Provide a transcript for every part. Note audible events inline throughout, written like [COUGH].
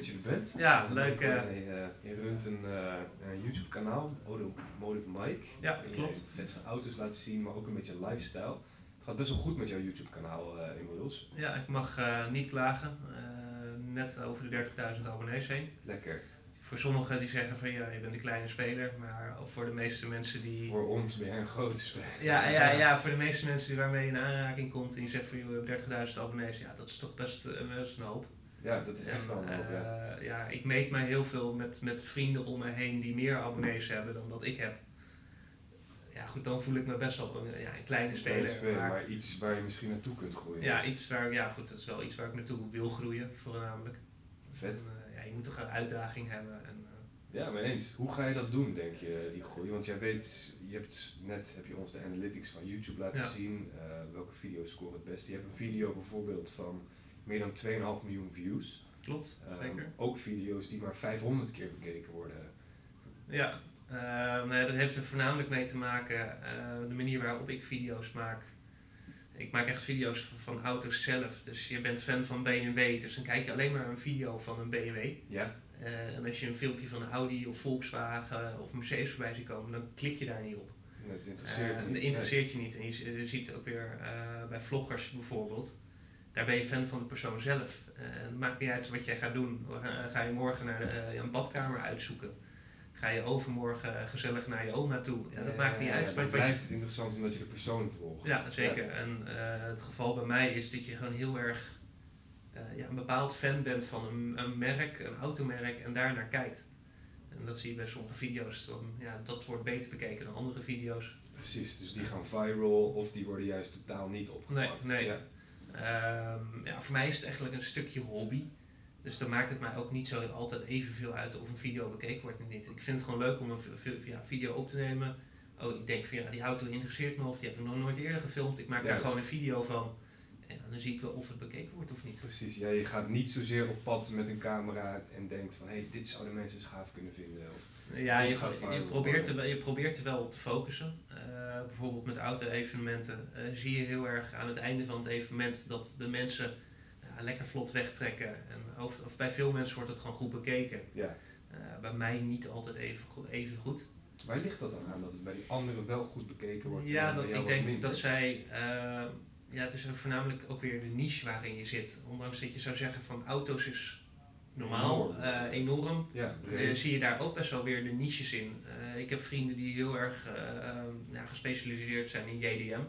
dat je er bent. Ja, leuk. ook, eh, eh, je, je runt een, eh, een YouTube kanaal, Automotive Mike. Ja, je klopt. vetste auto's laten zien, maar ook een beetje lifestyle. Het gaat best wel goed met jouw YouTube kanaal eh, inmiddels. ja, ik mag niet klagen. Net over de 30.000 abonnees heen. Lekker. Voor sommigen die zeggen van ja, je bent een kleine speler, maar voor de meeste mensen die. Voor ons ben jij een grote speler. Ja, [LAUGHS] ja, ja, voor de meeste mensen die waarmee je in aanraking komt en je zegt van joh, je hebt 30.000 abonnees, ja, dat is toch best, best een hoop. Ja, dat is echt wel een ja. eh, ja, ik meet mij heel veel met, met vrienden om me heen die meer abonnees hebben dan dat ik heb. Ja, goed, dan voel ik me best wel een, ja, een kleine speler. Speler, maar, maar iets waar je misschien naartoe kunt groeien. ja, iets waar, ja, goed, dat is wel iets waar ik naartoe wil groeien, voornamelijk. Vet. En, eh, ja, je moet toch een uitdaging hebben. En, eh, Ja, maar eens. Hoe ga je dat doen, denk je, die groei? Want jij weet, je hebt net heb je ons de analytics van YouTube laten Ja. zien. welke video's scoren het beste. Je hebt een video bijvoorbeeld van meer dan 2,5 miljoen views. klopt, Ehm, zeker. ook video's die maar 500 keer bekeken worden. Ja, nou ja, dat heeft er voornamelijk mee te maken eh, de manier waarop ik video's maak. Ik maak echt video's van, van auto's zelf. Dus je bent fan van BMW, dus dan kijk je alleen maar een video van een BMW. Ja, Eh, en als je een filmpje van een Audi of Volkswagen of Mercedes voorbij ziet komen, dan klik je daar niet op. het interesseert Eh, niet. dat interesseert je niet. En je, je ziet ook weer bij vloggers bijvoorbeeld, daar ben je fan van de persoon zelf. Eh, het maakt niet uit wat jij gaat doen. Eh, ga je morgen naar de, eh, een badkamer uitzoeken? Ga je overmorgen gezellig naar je oma toe? Ja, dat maakt niet uit. wat je- blijft het interessant omdat je de persoon volgt. ja, zeker. En eh, het geval bij mij is dat je gewoon heel erg eh, ja, een bepaald fan bent van een, een merk, een automerk en daar naar kijkt. En dat zie je bij sommige video's. Dan, ja, dat wordt beter bekeken dan andere video's. Precies, dus die gaan viral of die worden juist totaal niet opgepakt. Nee, nee. Ja. Ehm, ja, voor mij is het eigenlijk een stukje hobby. Dus dan maakt het mij ook niet zo altijd evenveel uit of een video bekeken wordt of niet. Ik vind het gewoon leuk om een ja, video op te nemen. Oh, ik denk van ja, die auto interesseert me of die heb ik nog nooit eerder gefilmd. Ik maak daar gewoon een video van. En dan zie ik wel of het bekeken wordt of niet. Precies, ja, je gaat niet zozeer op pad met een camera en denkt van hé, hey, dit zouden mensen eens gaaf kunnen vinden. Of, Ja, je, gaat je, probeert er, je probeert er wel op te focussen. Eh, bijvoorbeeld met auto-evenementen eh, zie je heel erg aan het einde van het evenement dat de mensen lekker vlot wegtrekken. En over, of bij veel mensen wordt het gewoon goed bekeken. ja. Eh, bij mij niet altijd even, even goed. Waar ligt dat dan aan dat het bij die anderen wel goed bekeken wordt? Ja, dat, ik denk minder? dat zij. Ja, het is voornamelijk ook weer de niche waarin je zit. Ondanks dat je zou zeggen van auto's is normaal, Enorm. eh, enorm. Ja, Eh, zie je daar ook best wel weer de niches in. Eh, ik heb vrienden die heel erg eh, ehm, ja, gespecialiseerd zijn in JDM.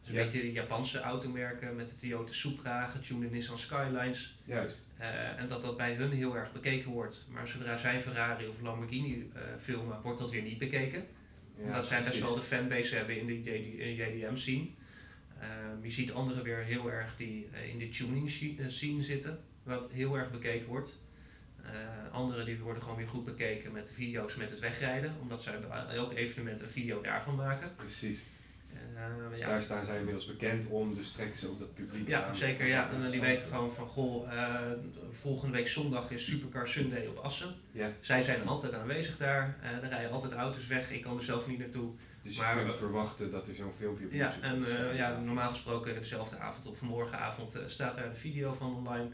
Dus een Ja. beetje de Japanse automerken met de Toyota Supra, getunede Nissan Skylines. Juist. En dat dat bij hun heel erg bekeken wordt. Maar zodra zij Ferrari of Lamborghini filmen, wordt dat weer niet bekeken. Omdat zij best wel de fanbase hebben in de JD, eh, Ehm, je ziet anderen weer heel erg die eh, in de tuning eh, scene zitten, wat heel erg bekeken wordt. Eh anderen die worden gewoon weer goed bekeken met de video's met het wegrijden, omdat zij bij elk evenement een video daarvan maken. Precies. Eh, Dus ja, daar staan zij inmiddels bekend om, dus trekken ze ook dat publiek ja, aan. zeker. Ja. En die weten gewoon van, goh, volgende week zondag is Supercar Sunday op Assen. Ja, Zij zijn altijd aanwezig daar. er rijden altijd auto's weg. Ik kan er zelf niet naartoe. Dus Maar- je kunt verwachten dat er zo'n filmpje op Ja, YouTube en eh, staan. ja, normaal gesproken dezelfde avond of morgenavond eh, staat daar de video van online.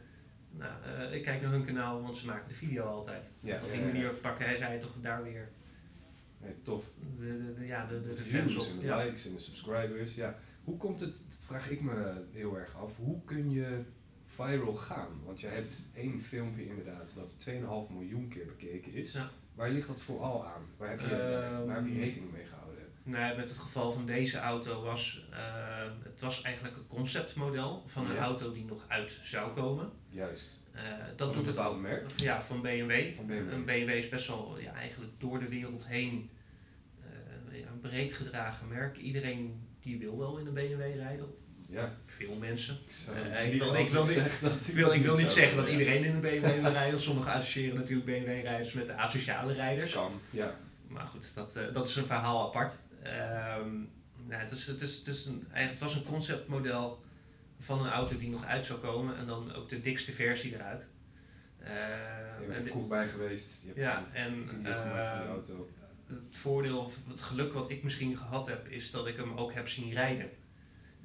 Nou, eh, ik kijk naar hun kanaal, want ze maken de video altijd. Ja, Op die ja. manier pakken hij zij toch daar weer Nee, tof. de, de, de- ja, de, de, De views op. en de Ja. likes en de subscribers. Ja. Hoe komt het, dat vraag ik me heel erg af, hoe kun je viral gaan? Want jij hebt één filmpje inderdaad dat 2,5 miljoen keer bekeken is. Ja. Waar ligt dat vooral aan? Waar heb je, Ehm, waar heb je rekening mee gehouden? Nou, met het geval van deze auto was eh, het was eigenlijk een conceptmodel van een Ja. auto die nog uit zou komen. Juist. Eh, dat Van doet het ook. merk? Ja, van BMW. Van BMW. Een BMW is best wel ja, eigenlijk door de wereld heen eh, een breed gedragen merk. Iedereen die wil wel in een BMW rijden. Ja. veel mensen. Ik, wil- als ik wil niet- zeg dat Ik wil, ik wil niet zou zeggen dat iedereen in een BMW wil [LAUGHS] rijden. Sommigen associëren natuurlijk BMW-rijders met de asociale rijders. Kan, ja. Maar goed, dat, dat is een verhaal apart. Ehm, nou, het, is, het, is, het, is een, het was een conceptmodel van een auto die nog uit zou komen. En dan ook de dikste versie eruit. Eh, Je bent en er vroeg bij geweest. Je hebt ja, een en video gemaakt van die eh, auto. het voordeel of het geluk wat ik misschien gehad heb, is dat ik hem ook heb zien rijden.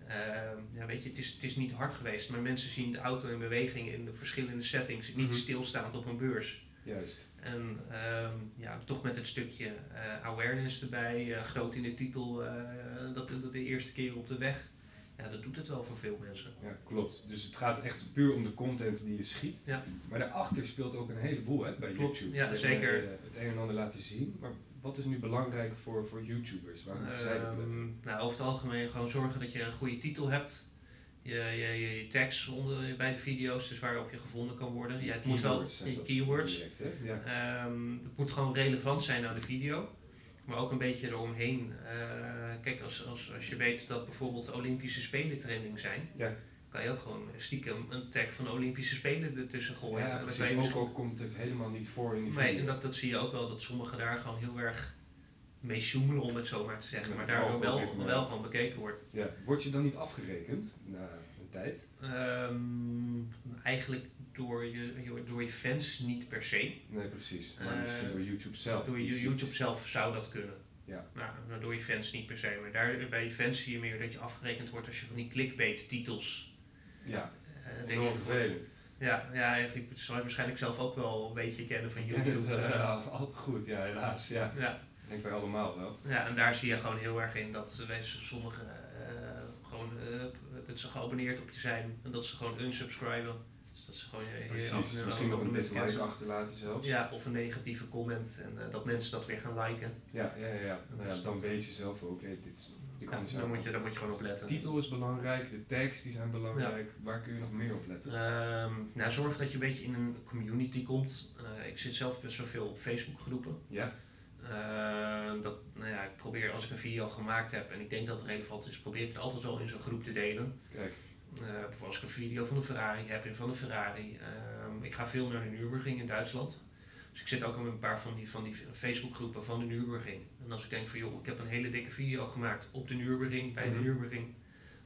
Ehm, ja, weet je, het is, het is niet hard geweest, maar mensen zien de auto in beweging in de verschillende settings, niet Mhm. stilstaand op een beurs. Juist. En ehm, ja, toch met het stukje eh, awareness erbij, eh, groot in de titel, eh, dat, dat de eerste keer op de weg. Ja, dat doet het wel voor veel mensen. Ja, klopt. Dus het gaat echt puur om de content die je schiet. Ja. Maar daarachter speelt ook een heleboel hè, bij Klopt. YouTube. Ja, zeker. Het een en ander laten zien. Maar wat is nu belangrijk voor, voor YouTubers? Waar moeten zij? Ehm, nou, over het algemeen gewoon zorgen dat je een goede titel hebt. Je, je, je, je tags onder, bij de video's, dus waarop je gevonden kan worden. Ja, het moet wel, je keywords. direct? Ja. Ehm, het moet gewoon relevant zijn aan de video. Maar ook een beetje eromheen. Eh, kijk, als, als, als je weet dat bijvoorbeeld Olympische Spelen trending zijn, Ja. kan je ook gewoon stiekem een tag van Olympische Spelen ertussen gooien. Ja, precies. Ook misschien- al komt het helemaal niet voor in die Nee, video. en dat, dat zie je ook wel, dat sommigen daar gewoon heel erg mee sjoemelen, om het zo maar te zeggen. Maar daar wel, wel gewoon bekeken wordt. Ja. Word je dan niet afgerekend na een tijd? Ehm, eigenlijk door je, door je fans niet per se. Nee, precies. Maar Eh, misschien door YouTube zelf. Door ziet- YouTube zelf zou dat kunnen. Ja. Nou, maar door je fans niet per se. Maar daar, bij je fans zie je meer dat je afgerekend wordt als je van die clickbait titels. Ja, eh enorm vervelend. Ja, ja, eigenlijk zal je waarschijnlijk zelf ook wel een beetje kennen van YouTube. het eh. [LAUGHS] uh, altijd goed, ja, helaas. Ja. ja, denk wij allemaal wel. ja, en daar zie je gewoon heel erg in dat sommigen eh, gewoon eh, dat ze geabonneerd op je zijn en dat ze gewoon unsubscriben. Dus dat ze gewoon je- Precies. Misschien nog een dislike achterlaten zelfs. Ja, of een negatieve comment en eh, dat mensen dat weer gaan liken. Ja, ja, ja. ja. Ja, Dus dan dat- weet je zelf ook, hé, dit, Ja, niet daar, zijn. moet je, daar moet je gewoon op letten. Titel is belangrijk, de tags die zijn belangrijk. Waar kun je nog meer op letten? Ehm, nou, zorg dat je een beetje in een community komt. Ik zit zelf best wel veel op Facebook groepen. Ja, Ehm, dat, nou ja, ik probeer als ik een video gemaakt heb en ik denk dat het relevant is, probeer ik het altijd wel in zo'n groep te delen. kijk. Eh, bijvoorbeeld als ik een video van de Ferrari heb en van de Ferrari. Ehm, ik ga veel naar de Nürburgring in Duitsland. Dus ik zit ook in een paar van die, van die Facebookgroepen van de Nürburgring. En als ik denk van joh, ik heb een hele dikke video gemaakt op de Nürburgring, bij Mhm. de Nürburgring.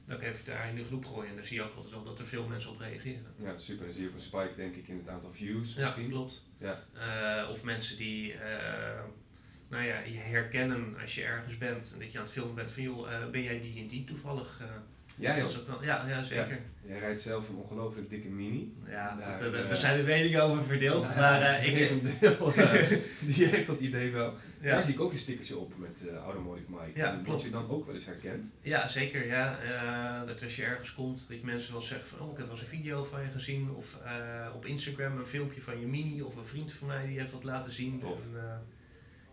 Dan kan ik even daar in de groep gooien en dan zie je ook altijd wel dat er veel mensen op reageren. Ja, super. Dan zie je ook een spike, denk ik, in het aantal views Ja, misschien. klopt. Ja. Eh, of mensen die eh, nou ja, je herkennen als je ergens bent en dat je aan het filmen bent van joh, eh, ben jij die en die toevallig? eh, Ja, dat is joh. ook wel- ja, ja, zeker. Jij rijdt zelf een ongelooflijk dikke mini. Ja, Daar, eh, daar zijn de meningen over verdeeld. Maar [LAUGHS] ik, heeft een deel, [LAUGHS] die heeft dat idee wel. Daar zie ik ook een stickertje op met Automotive Mike. Ja, En klopt. je dan ook wel eens herkend? ja, zeker. Ja. Dat als je ergens komt, dat je mensen wel zeggen van oh, ik heb wel eens een video van je gezien. Of op Instagram een filmpje van je mini. Of een vriend van mij die heeft wat laten zien. En,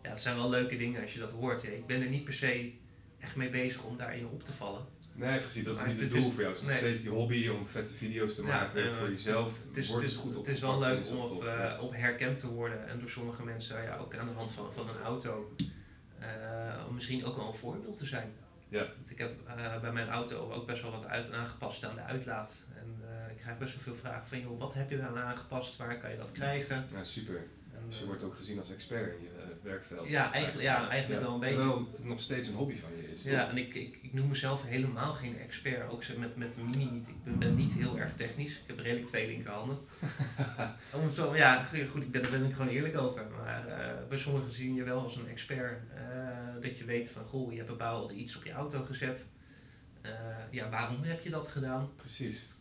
ja, het zijn wel leuke dingen als je dat hoort. Ik ben er niet per se echt mee bezig om daarin op te vallen. Nee, precies. Dat is Maar niet het doel is- voor jou. Het is nog nee. steeds die hobby om vette video's te maken voor jezelf. Het is, het is, goed het is wel leuk om dat op, eh, op herkend te worden en door sommige mensen ja, ook aan de hand van, van een auto om misschien ook wel een voorbeeld te zijn. Ja. Want ik heb eh, bij mijn auto ook best wel wat uit aangepast aan de uitlaat. En ik krijg best wel veel vragen van joh, wat heb je daar aangepast, waar kan je dat krijgen? Ja, super. En, Dus je eh, wordt ook gezien als expert in je eh, werkveld. Ja, eigenlijk- ja, eigenlijk wel een beetje. Terwijl het nog steeds een hobby van je is. ja, toch? en ik, ik, ik noem mezelf helemaal geen expert, ook met, met de mini niet. Ik ben, ben niet heel erg technisch, ik heb redelijk twee linkerhanden. [LAUGHS] Om het zo, ja, goed, ik ben, daar ben ik gewoon eerlijk over. Maar eh, bij sommigen zien je wel als een expert. eh, dat je weet van, goh, je hebt bepaald iets op je auto gezet. Eh, ja, waarom heb je dat gedaan? Precies.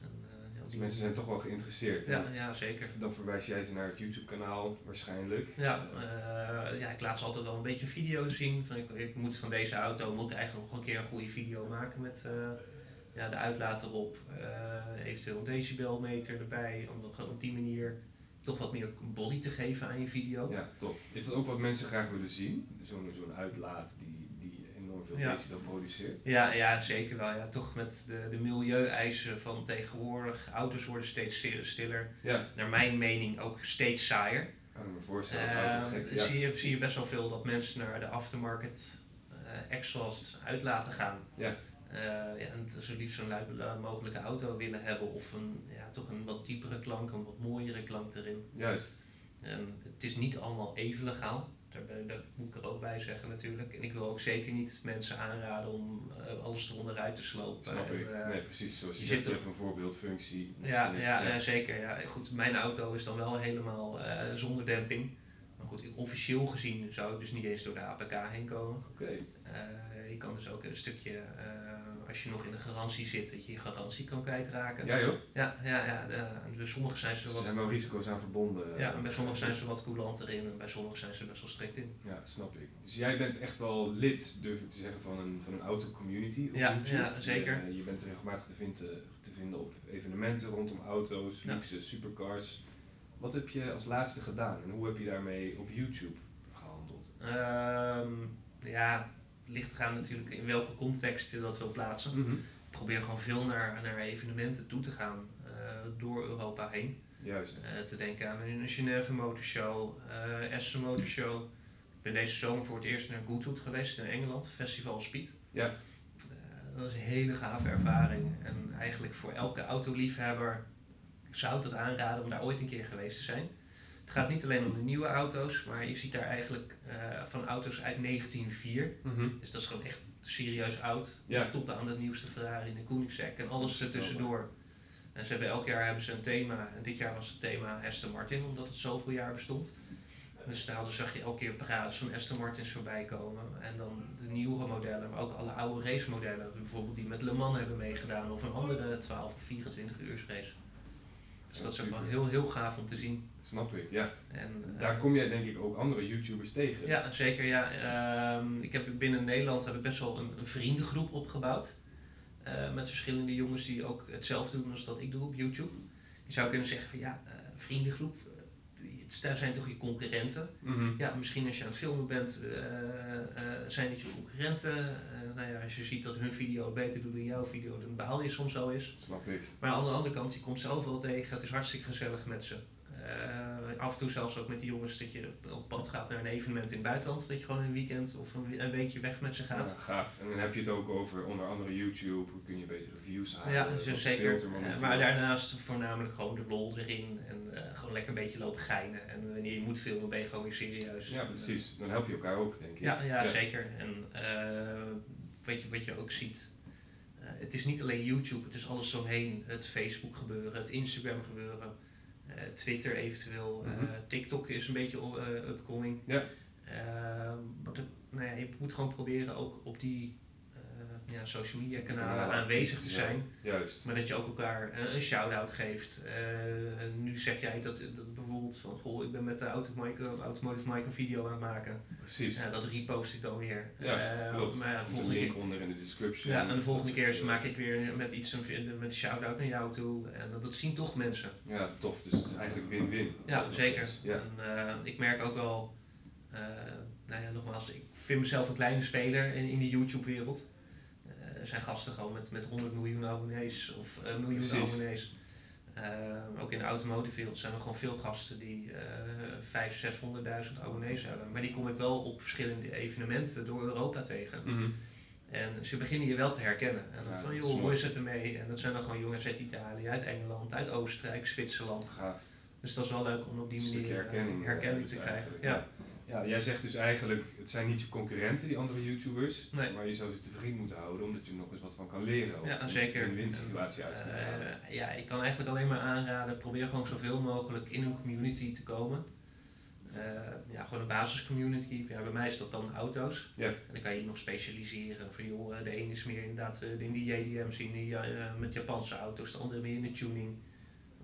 En, eh, ja, Dus die- mensen zijn toch wel geïnteresseerd. ja, ja, zeker. Dan verwijs jij ze naar het YouTube kanaal waarschijnlijk. Ja, eh, ja, ik laat ze altijd wel een beetje video zien. Van, ik, ik moet van deze auto moet ik eigenlijk nog een keer een goede video maken met eh, ja, de uitlaat erop. eh, eventueel een decibelmeter erbij. Om op die manier toch wat meer body te geven aan je video. Ja, top. Is dat ook wat mensen graag willen zien? Zo'n zo'n uitlaat die, die enorm veel Ja. decibel produceert? Ja, ja, zeker wel. Ja. Toch met de, de milieueisen van tegenwoordig. Auto's worden steeds sti- stiller. Ja, Naar mijn mening ook steeds saaier. kan ik me voorstellen als auto Ehm. Ja. zie, je, zie je best wel veel dat mensen naar de aftermarket eh exhaust uit laten gaan. Ja. Eh, ja, en zo liefst zo'n luid eh, mogelijke auto willen hebben of een, ja, toch een wat diepere klank, een wat mooiere klank erin. Juist. En het is niet allemaal even legaal. Daar, dat moet ik er ook bij zeggen natuurlijk. En ik wil ook zeker niet mensen aanraden om eh, alles eronder uit te slopen. Snap En, ik. eh, nee, precies. Zoals je, je zegt, je hebt een voorbeeldfunctie. ja, ja, ja, zeker. Ja. Goed, mijn auto is dan wel helemaal eh, zonder demping. Maar goed, officieel gezien zou ik dus niet eens door de APK heen komen. Oké. Je kan dus ook een stukje, als je nog in de garantie zit, dat je je garantie kan kwijtraken. Ja joh. Ja, ja, ja. De, bij sommigen zijn ze Er wat, zijn wel risico's aan verbonden. ja, en bij sommigen zijn ze wat coulanter in en bij sommigen zijn ze best wel strikt in. Ja, snap ik. Dus jij bent echt wel lid, durf ik te zeggen, van een, van een auto-community op Ja, YouTube. ja, zeker. Je, je bent regelmatig te vinden, te vinden op evenementen rondom auto's, Ja. luxe supercars. Wat heb je als laatste gedaan en hoe heb je daarmee op YouTube gehandeld? Ehm, ja, ligt eraan natuurlijk in welke context je dat wil plaatsen. Ik probeer gewoon veel naar, naar evenementen toe te gaan eh, door Europa heen. Juist. Eh, te denken aan een Genève Motorshow, uh, Essen Motorshow. Ik ben deze zomer voor het eerst naar Goodwood geweest in Engeland, Festival Speed. Ja. Eh, dat is een hele gave ervaring. En eigenlijk voor elke autoliefhebber zou ik dat aanraden om daar ooit een keer geweest te zijn. Het gaat niet alleen om de nieuwe auto's, maar je ziet daar eigenlijk eh, van auto's uit 1904. Mhm. Dus dat is gewoon echt serieus oud. Ja. Tot aan de nieuwste Ferrari, de Koenigsegg en alles ertussendoor. En ze hebben elk jaar hebben ze een thema. En dit jaar was het thema Aston Martin, omdat het zoveel jaar bestond. Dus daar zag je elke keer parades van Aston Martins voorbij komen. En dan de nieuwere modellen, maar ook alle oude racemodellen. Bijvoorbeeld die met Le Mans hebben meegedaan of een andere 12 of 24 uur race. Dus Ja, dat is ook wel heel, heel gaaf om te zien. Snap ik, ja. En, eh, Daar kom jij denk ik ook andere YouTubers tegen. ja, zeker. Ja. Ehm, ik heb binnen Nederland heb ik best wel een, een vriendengroep opgebouwd. Eh, met verschillende jongens die ook hetzelfde doen als dat ik doe op YouTube. Je zou kunnen zeggen van ja, eh, vriendengroep, het zijn toch je concurrenten? Mhm. Ja, misschien als je aan het filmen bent, eh, eh, zijn het je concurrenten. Eh, nou ja, als je ziet dat hun video beter doet dan jouw video, dan baal je soms zo eens. Snap ik. Maar aan de andere kant, je komt ze overal tegen. Het is hartstikke gezellig met ze. Eh, af en toe zelfs ook met die jongens dat je op pad gaat naar een evenement in het buitenland. Dat je gewoon een weekend of een, een weekje weg met ze gaat. Ja, gaaf. En dan heb je het ook over onder andere YouTube, hoe kun je betere views halen. Ja, wat zeker. er Eh, maar daarnaast voornamelijk gewoon de lol erin. En eh, gewoon lekker een beetje lopen geinen. En wanneer je moet filmen ben je gewoon weer serieus. Ja, precies. Dan help je elkaar ook, denk ik. Ja, ja, zeker. En weet je, wat je ook ziet, het is niet alleen YouTube, het is alles omheen. Het Facebook gebeuren, het Instagram gebeuren, Twitter eventueel, eh, Mhm. TikTok is een beetje eh, upcoming. Ja. Eh, maar dat- nou ja, je moet gewoon proberen ook op die eh, ja, social media kanalen aanwezig te zijn. Juist. Maar dat je ook elkaar eh, een shout-out geeft. Eh, nu zeg jij dat, dat bijvoorbeeld van, goh, ik ben met de Automotive Automotive Mike een video aan het maken. Precies. Ja, dat repost ik dan weer. Ja, Eh, klopt. Maar ja, volgende link keer, onder in de description. ja, en de volgende keer maak ik weer met iets een, met een shout-out naar jou toe. En dat, dat zien toch mensen. Ja, tof. Dus het is eigenlijk win-win. Ja, zeker. Ja. En, ik merk ook wel, nou ja, nogmaals, ik vind mezelf een kleine speler in, in de YouTube-wereld. Eh, er zijn gasten gewoon met, met 100 miljoen abonnees of een miljoen abonnees. Eh, ook in de automotive wereld zijn er gewoon veel gasten die 500.000, 600.000 abonnees hebben. Maar die kom ik wel op verschillende evenementen door Europa tegen. Mhm. En ze beginnen je wel te herkennen. En dan Ja, van, is joh, hoe is het ermee? En dat zijn dan gewoon jongens uit Italië, uit Engeland, uit Oostenrijk, Zwitserland. Gaaf. Dus dat is wel leuk om op die manier herkenning, herkenning te dus krijgen. Ja. Ja, jij zegt dus eigenlijk, het zijn niet je concurrenten, die andere YouTubers. Nee. Maar je zou ze te vriend moeten houden, omdat je er nog eens wat van kan leren. Of Ja, een zeker. win-win situatie uit halen. Eh, ja, ik kan eigenlijk alleen maar aanraden, probeer gewoon zoveel mogelijk in een community te komen. Eh, ja, gewoon een basiscommunity. Ja, bij mij is dat dan auto's. Ja. En dan kan je je nog specialiseren. Van, joh, eh, de ene is meer inderdaad in die JDM die, eh, met Japanse auto's, de andere meer in de tuning.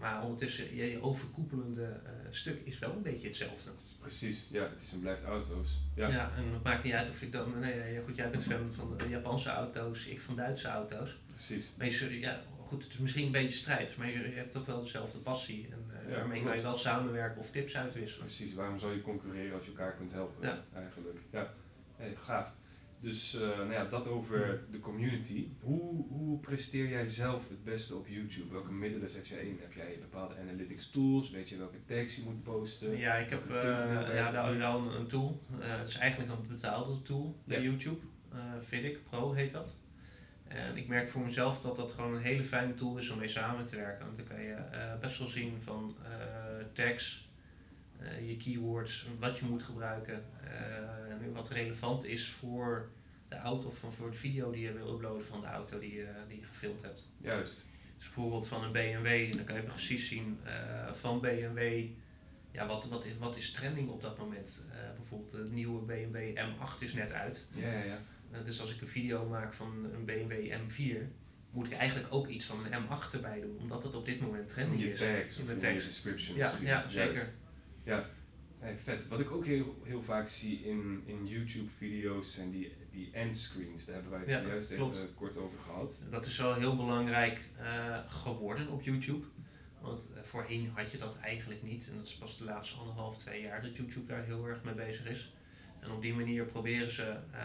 Maar ondertussen, je, je overkoepelende eh, stuk is wel een beetje hetzelfde. Precies, ja, het is en blijft auto's. Ja, Ja. en het maakt niet uit of ik dan, nee, ja, goed, jij bent fan van de Japanse auto's, ik van Duitse auto's. precies. Maar je, ja, goed, het is misschien een beetje strijd, maar je, je hebt toch wel dezelfde passie. En eh, Ja, daarmee kan je wel samenwerken of tips uitwisselen. Precies, waarom zou je concurreren als je elkaar kunt helpen? Ja. Eigenlijk. Ja, hey, gaaf. Dus eh, nou ja, dat over de community. Hoe, hoe presteer jij zelf het beste op YouTube? Welke middelen zet jij in? Heb jij bepaalde analytics tools? Weet je welke tags je moet posten? Ja, ik heb eh, ja, wel, een, tool. Eh, het is eigenlijk een betaalde tool bij Ja. YouTube. Vidic Pro heet dat. En ik merk voor mezelf dat dat gewoon een hele fijne tool is om mee samen te werken. Want dan kan je best wel zien van tags, je keywords, wat je moet gebruiken. eh, wat relevant is voor de auto of van- voor de video die je wil uploaden van de auto die, je die je gefilmd hebt. Juist. Dus bijvoorbeeld van een BMW, en dan kan je precies zien eh, van BMW ja, wat, wat, is, wat is trending op dat moment? Eh, bijvoorbeeld de nieuwe BMW M8 is net uit. Ja, ja, ja. Eh, dus als ik een video maak van een BMW M4, moet ik eigenlijk ook iets van een M8 erbij doen, omdat het op dit moment In trending je is. tags in de in description. Ja, zeker. Juist. Ja, hey, vet. Wat ik ook heel, heel vaak zie in, in YouTube-video's zijn die, die endscreens. Daar hebben wij het Ja, zojuist klopt. even kort over gehad. Dat is wel heel belangrijk eh, geworden op YouTube. Want eh, voorheen had je dat eigenlijk niet. En dat is pas de laatste anderhalf, twee jaar dat YouTube daar heel erg mee bezig is. En op die manier proberen ze eh,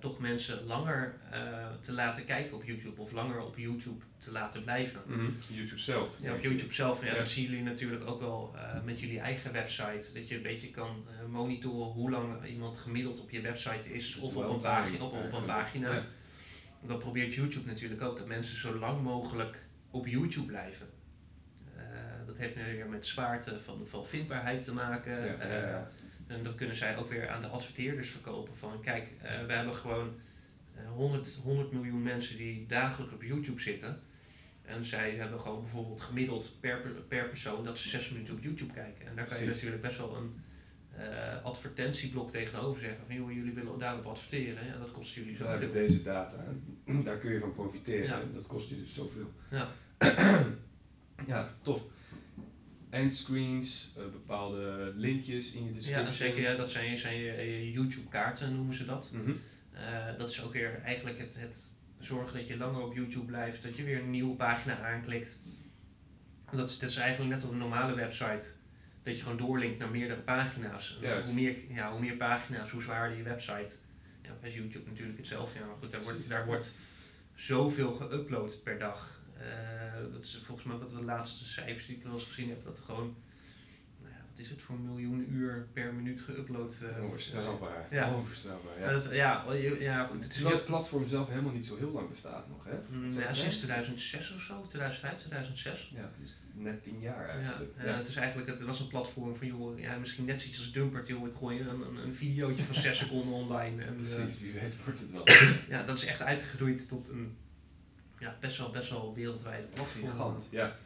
toch mensen langer eh, te laten kijken op YouTube. Of langer op YouTube te laten blijven. YouTube zelf. Ja, op YouTube zelf, ja, Ja. dat zien jullie natuurlijk ook wel eh, met jullie eigen website. Dat je een beetje kan monitoren hoe lang iemand gemiddeld op je website is of op een, pagina, op, op een pagina. Ja. Dat probeert YouTube natuurlijk ook, dat mensen zo lang mogelijk op YouTube blijven. Dat heeft nu weer met zwaarte van, van vindbaarheid te maken. En dat kunnen zij ook weer aan de adverteerders verkopen. Van kijk, eh, we hebben gewoon eh, 100, 100 miljoen mensen die dagelijks op YouTube zitten. En zij hebben gewoon bijvoorbeeld gemiddeld per, per- per persoon dat ze 6 minuten op YouTube kijken. En daar kan je Precies. natuurlijk best wel een eh, advertentieblok tegenover zeggen. Van joh, jullie willen daarop adverteren. Ja, dat kost jullie We hebben zoveel. deze data. [CLEARS THROAT] Daar kun je van profiteren. Ja. Dat kost je dus zoveel. Ja. [CLEARS THROAT] ja, tof. Endscreens, eh, bepaalde linkjes in je description. Ja, zeker. Ja, dat zijn, zijn je, je YouTube kaarten noemen ze dat. Mhm. Eh, dat is ook weer eigenlijk het, het zorgen dat je langer op YouTube blijft, dat je weer een nieuwe pagina aanklikt. Dat is, dat is eigenlijk net op een normale website, dat je gewoon doorlinkt naar meerdere pagina's. Hoe meer, ja, hoe meer pagina's, hoe zwaarder je website. Ja, bij YouTube natuurlijk hetzelfde. Ja, maar goed, daar wordt, daar wordt zoveel geüpload per dag. Eh, dat is volgens mij wat de laatste cijfers die ik wel eens gezien heb, dat gewoon, nou ja, wat is het voor miljoen uur per minuut geüpload uh, Onvoorstelbaar. Ja. Onvoorstelbaar, ja. ja, dat is- ja, ja, goed. Het is Terwijl het platform zelf helemaal niet zo heel lang bestaat nog, hè? Mm, ja, sinds zijn? 2006 of zo, 2005, 2006. Ja, dus net tien jaar Ja, eigenlijk. ja, het is eigenlijk, het was een platform van, joh, ja, misschien net zoiets als Dumpert, joh, ik gooi een, een, een videootje van 6 [LAUGHS] seconden online. En, eh, Precies, wie weet wordt het wel. ja, dat is echt uitgegroeid tot een ja, best, wel, best wel platform. Gigant, ja.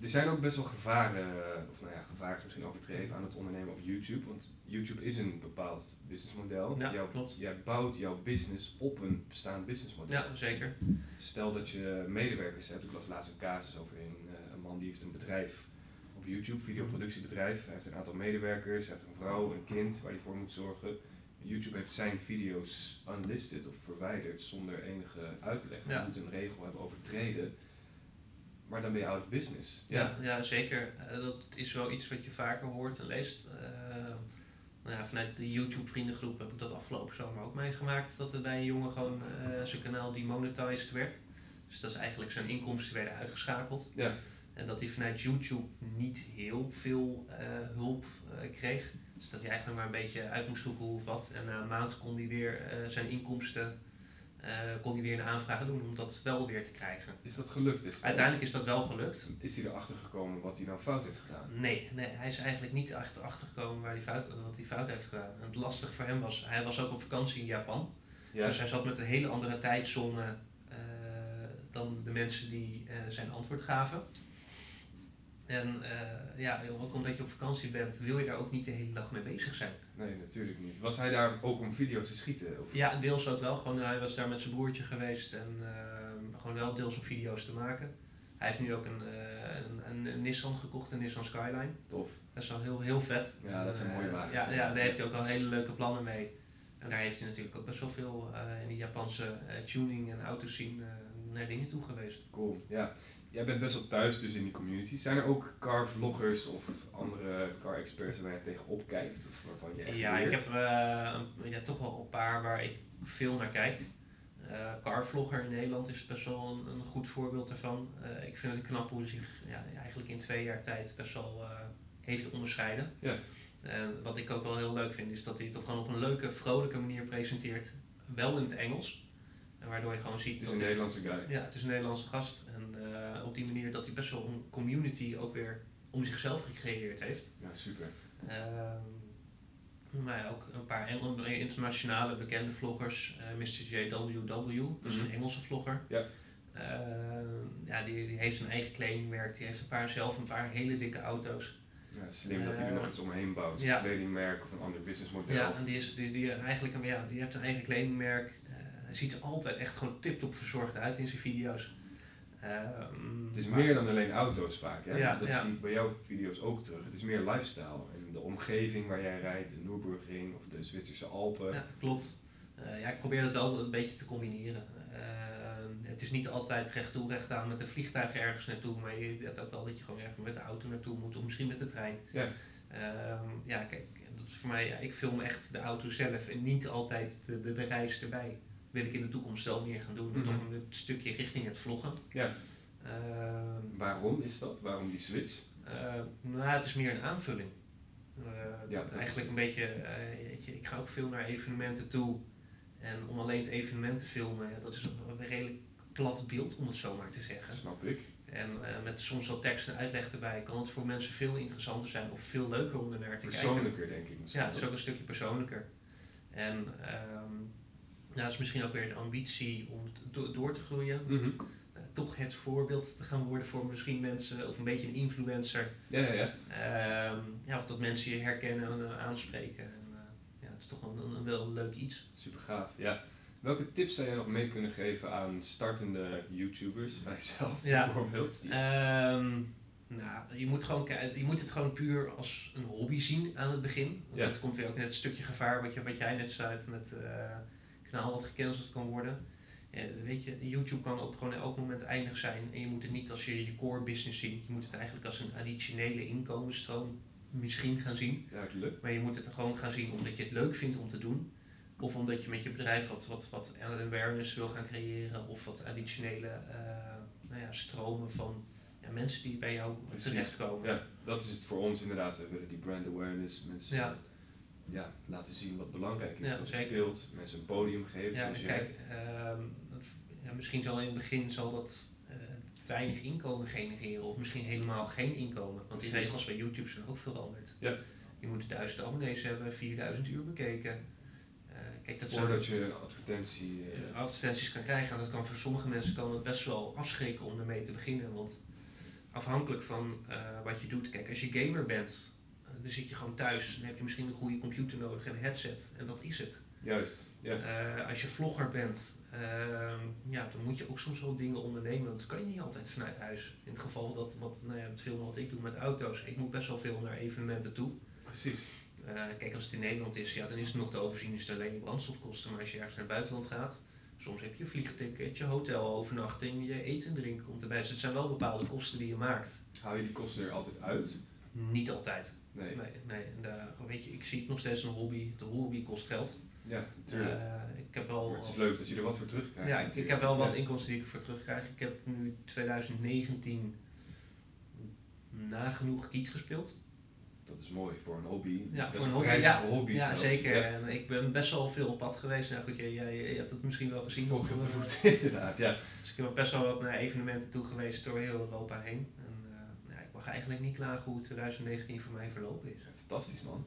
Er zijn ook best wel gevaren, of nou ja, gevaren is misschien overdreven aan het ondernemen op YouTube. Want YouTube is een bepaald businessmodel. Ja, Jouw- klopt. Jij bouwt jouw business op een bestaand businessmodel. Ja, zeker. Stel dat je medewerkers hebt, ik las laatst een casus over een, eh, een man die heeft een bedrijf op YouTube, videoproductiebedrijf. Hij heeft een aantal medewerkers, hij heeft een vrouw, een kind waar hij voor moet zorgen. YouTube heeft zijn video's unlisted of verwijderd zonder enige uitleg. Ja. Je moet een regel hebben overtreden. Maar dan ben je out of business. Ja, ja zeker. Eh, dat is wel iets wat je vaker hoort en leest. Eh, nou ja, vanuit de YouTube vriendengroep heb ik dat afgelopen zomer ook meegemaakt. Dat er bij een jongen gewoon eh, zijn kanaal demonetized werd. Dus dat is eigenlijk zijn inkomsten werden uitgeschakeld. Ja. En dat hij vanuit YouTube niet heel veel hulp kreeg. Dus dat hij eigenlijk maar een beetje uit moest zoeken hoe of wat. En na een maand kon hij weer eh, zijn inkomsten, eh, kon hij weer een aanvraag doen om dat wel weer te krijgen. Is dat gelukt? Uiteindelijk is dat wel gelukt. Is hij erachter gekomen wat hij nou fout heeft gedaan? Nee, nee, hij is eigenlijk niet achter, achtergekomen waar hij fout, wat hij fout heeft gedaan. En het lastige voor hem was, hij was ook op vakantie in Japan. Ja, Dus hij zat met een hele andere tijdzone eh, dan de mensen die zijn antwoord gaven. En eh, ja, ook omdat je op vakantie bent, wil je daar ook niet de hele dag mee bezig zijn. nee, natuurlijk niet. Was hij daar ook om video's te schieten? Of? Ja, deels ook wel. Gewoon, hij was daar met zijn broertje geweest en eh, gewoon wel deels om video's te maken. Hij heeft nu ook een, eh, een, een, een Nissan gekocht, een Nissan Skyline. Tof. Dat is wel heel, heel vet. Ja, dat zijn Eh, mooie wagens, Ja, ja, daar heeft hij ook wel hele leuke plannen mee. En daar heeft hij natuurlijk ook best wel veel in die Japanse tuning en auto's zien naar dingen toe geweest. Cool, ja. Jij bent best wel thuis dus in die community. Zijn er ook car vloggers of andere car experts waar je tegenop kijkt? Of waarvan je echt Ja, ik heb eh, ja, toch wel een paar waar ik veel naar kijk. Eh Carvlogger in Nederland is best wel een, een goed voorbeeld daarvan. Eh, ik vind het knap hoe hij zich ja, eigenlijk in twee jaar tijd best wel heeft onderscheiden. Ja. En wat ik ook wel heel leuk vind, is dat hij het op, gewoon op een leuke, vrolijke manier presenteert. Wel in het Engels. En waardoor je gewoon ziet Het is dat een Nederlandse guy. ja, het is een Nederlandse gast. En op die manier dat hij best wel een community ook weer om zichzelf gecreëerd heeft. Ja, super. Ehm, maar ja, ook een paar internationale bekende vloggers. eh Mr. JWW, dat is Mhm. een Engelse vlogger. Ja. Ehm, ja, die, die heeft zijn eigen kledingmerk. Die heeft een paar, zelf een paar hele dikke auto's. Ja, slim dat hij er Eh, nog iets omheen bouwt. ja. Een kledingmerk of een ander businessmodel. Ja, en die, is, die, die, eigenlijk, een- ja, die heeft een eigen kledingmerk. Eh, ziet er altijd echt gewoon tip-top verzorgd uit in zijn video's. Ehm, Het is maar- meer dan alleen auto's vaak. Hè? Ja, dat ja. zie ik bij jouw video's ook terug. Het is meer lifestyle. En de omgeving waar jij rijdt, de of de Zwitserse Alpen. Ja, klopt. Eh, ja, ik probeer dat wel een beetje te combineren. Eh, het is niet altijd recht toe, recht aan met een vliegtuig ergens naartoe, maar je hebt ook wel dat je gewoon ergens met de auto naartoe moet, of misschien met de trein. Ja. Ehm, ja, kijk, dat is voor mij, ja, ik film echt de auto zelf en niet altijd de, de, de reis erbij. Wil ik in de toekomst wel meer gaan doen, Mhm. toch een stukje richting het vloggen. Ja. Ehm, Waarom is dat? Waarom die switch? eh, nou, het is meer een aanvulling. Eh, Ja, dat dat eigenlijk een beetje, eh, weet je, ik ga ook veel naar evenementen toe. En om alleen het evenement te filmen, ja, dat is een, een redelijk plat beeld, om het zo maar te zeggen. Snap ik. En eh, met soms wat tekst en uitleg erbij kan het voor mensen veel interessanter zijn of veel leuker om er naar te kijken. Persoonlijker denk ik misschien. Ja, het is ook een stukje persoonlijker. En ehm ja, dat is misschien ook weer de ambitie om do- door te groeien. Mhm. Eh, toch het voorbeeld te gaan worden voor misschien mensen, of een beetje een influencer. Ja, ja, ja. Ehm, ja, of dat mensen je herkennen en eh, aanspreken. En, eh, ja, het is toch wel een, een wel leuk iets. Super gaaf. Ja. Welke tips zou jij nog mee kunnen geven aan startende YouTubers, [LAUGHS] bij jezelf Ja. bijvoorbeeld? Ehm, nou, je moet, gewoon, je moet het gewoon puur als een hobby zien aan het begin. Want Ja. dat komt weer ook net het stukje gevaar wat, je, wat jij net zei met kanaal wat gecanceld kan worden. Ja, weet je, YouTube kan ook gewoon elk moment eindig zijn. En je moet het niet als je je core business ziet. Je moet het eigenlijk als een additionele inkomensstroom misschien gaan zien. Duidelijk. Maar je moet het gewoon gaan zien omdat je het leuk vindt om te doen. Of omdat je met je bedrijf wat, wat, wat awareness wil gaan creëren. Of wat additionele eh, nou ja, stromen van ja, mensen die bij jou Precies. terechtkomen. Ja, dat is het voor ons inderdaad. We willen die brand awareness, mensen Ja. Ja, laten zien wat belangrijk is, Ja, wat zeker. speelt, mensen een podium geven. Ja, jij. kijk, ehm, ja, misschien zal in het begin zal dat eh, weinig inkomen genereren. Of misschien helemaal geen inkomen. Want die regels bij YouTube zijn ook veranderd. Ja. Je moet 1000 abonnees hebben, 4000 uur bekeken. Eh, kijk, dat Voordat je een advertentie... eh, advertenties kan krijgen. En dat kan voor sommige mensen kan het best wel afschrikken om ermee te beginnen. Want afhankelijk van wat je doet. Kijk, als je gamer bent, dan zit je gewoon thuis. Dan heb je misschien een goede computer nodig en een headset. En dat is het. juist, ja. Eh, als je vlogger bent, ehm, ja, dan moet je ook soms wel dingen ondernemen. Want dat kan je niet altijd vanuit huis. In het geval dat wat, nou ja, het filmen wat ik doe met auto's. Ik moet best wel veel naar evenementen toe. Precies. Eh, kijk, als het in Nederland is, ja, dan is het nog te overzien, is het alleen je brandstofkosten. Maar als je ergens naar het buitenland gaat, soms heb je vliegticket, je hotelovernachting, je eten en drinken komt erbij. Dus het zijn wel bepaalde kosten die je maakt. Hou je die kosten er altijd uit? Niet altijd. Nee. Nee, nee. Weet je, ik zie het nog steeds een hobby. De hobby kost geld. Ja, natuurlijk. Eh, ik heb wel. maar het is leuk dat je er wat voor terugkrijgt. Ja, ik, ik natuurlijk. heb wel wat Ja. inkomsten die ik ervoor terugkrijg. Ik heb nu 2019 nagenoeg kiet gespeeld. Dat is mooi voor een hobby. Ja, Best voor een hobby. Ja, hobby ja zelfs. zeker. Ja. En ik ben best wel veel op pad geweest. Nou goed, jij, jij, je hebt het misschien wel gezien. Volg op de Eh, voet, [LAUGHS] inderdaad. Ja. Dus ik ben best wel wat naar evenementen toe geweest door heel Europa heen. Mag eigenlijk niet klagen hoe 2019 voor mij verlopen is. Fantastisch man.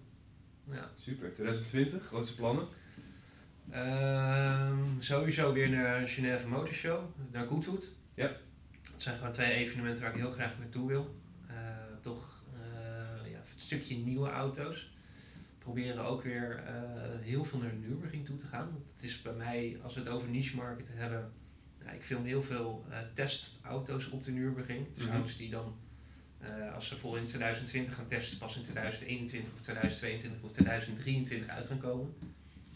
Ja. Super. 2020, grootste plannen? Ehm, sowieso weer naar Genève Motor Show, naar Goodwood. Ja. Dat zijn gewoon twee evenementen waar ik heel graag naartoe wil. Eh, toch eh, ja, het stukje nieuwe auto's. Proberen ook weer eh, heel veel naar de Nürburgring toe te gaan. Want het is bij mij, als we het over niche market hebben, ja, ik film heel veel testauto's op de Nürburgring. Dus Mhm. auto's die dan, eh, als ze vol in 2020 gaan testen, pas in 2021 of 2022 of 2023 uit gaan komen.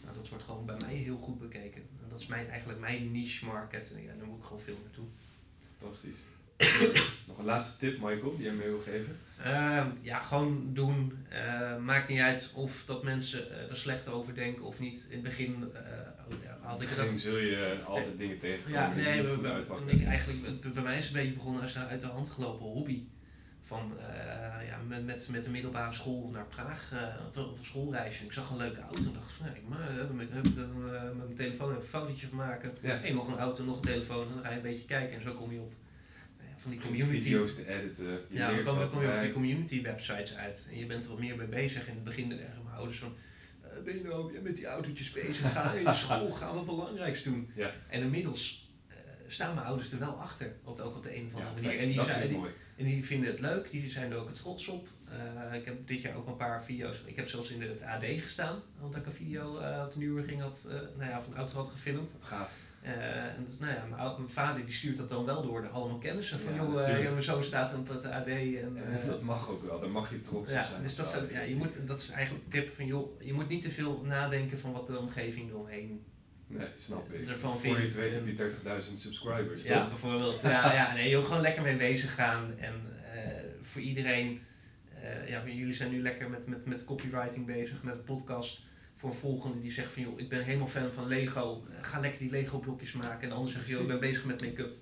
Nou, dat wordt gewoon bij mij heel goed bekeken. En dat is mijn, eigenlijk mijn niche market. En ja, daar moet ik gewoon veel naartoe. Fantastisch. [COUGHS] Nog een laatste tip, Michael, die jij mee wil geven? Ehm, ja, gewoon doen. Eh, maakt niet uit of dat mensen eh, er slecht over denken of niet. In het begin eh, had ik het ook zul je altijd dingen tegenkomen Ja, die nee, niet goed uitpakken. toen ik eigenlijk, bij mij is het een beetje begonnen als een uit de hand gelopen hobby. Van, eh, ja, met, met, met de middelbare school naar Praag, eh, op een schoolreisje. Ik zag een leuke auto en dacht van, ik maar, eh, met, met, mijn telefoon even een fotootje van maken. Ja. Hey, nog een auto, nog een telefoon en dan ga je een beetje kijken en zo kom je op nou van die community. Video's te editen. Je Ja, dan kom, je op die community websites uit en je bent er wat meer mee bezig. In het begin zeggen mijn ouders van, ben je nou met die autootjes bezig? Ga in de school, [LAUGHS] gaan we het belangrijkste doen. Ja. En inmiddels eh, staan mijn ouders er wel achter, op, ook op de een of andere Ja, manier. En die zei, die- mooi. En die vinden het leuk, die zijn er ook het trots op. Eh, ik heb dit jaar ook een paar video's. Ik heb zelfs in het AD gestaan, omdat ik een video uh, op de Nürburgring had, uh, nou ja, van auto had gefilmd. Dat gaaf. en nou ja, mijn, mijn, vader die stuurt dat dan wel door de allemaal kennissen. Van Ja, joh, ja, mijn zoon staat op het AD. En, dat mag ook wel, daar mag je trots ja, op zijn. dus dat, is, ja, je moet, dat is eigenlijk een tip van joh, je moet niet te veel nadenken van wat de omgeving eromheen Nee, snap ik. ervan Voor je het weet heb je 30.000 subscribers, Ja, toch? bijvoorbeeld. Ja, [LAUGHS] ja, nee, joh, gewoon lekker mee bezig gaan. En eh, voor iedereen, eh, ja, jullie zijn nu lekker met, met, met copywriting bezig, met een podcast. Voor een volgende die zegt van, joh, ik ben helemaal fan van Lego. Eh, Ga lekker die Lego blokjes maken. En de ander zegt, joh, ik ben bezig met make-up.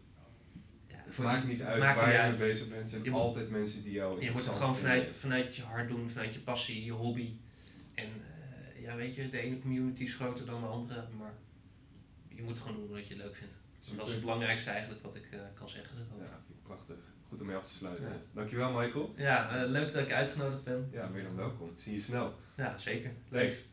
Ja, maakt niet uit maakt waar niet je uit. mee bezig bent. Er zijn Je altijd mensen die jou Je moet het gewoon vinden. vanuit, vanuit je hart doen, vanuit je passie, je hobby. En ja, weet je, de ene community is groter dan de andere, maar je moet het gewoon doen wat je leuk vindt. Dat is het belangrijkste eigenlijk wat ik eh, kan zeggen. erover. Ja, vind ik prachtig. Goed om mee af te sluiten. Ja. Dankjewel Michael. Ja, eh, leuk dat ik uitgenodigd ben. Ja, meer dan welkom. Zie je snel. Ja, zeker. Thanks.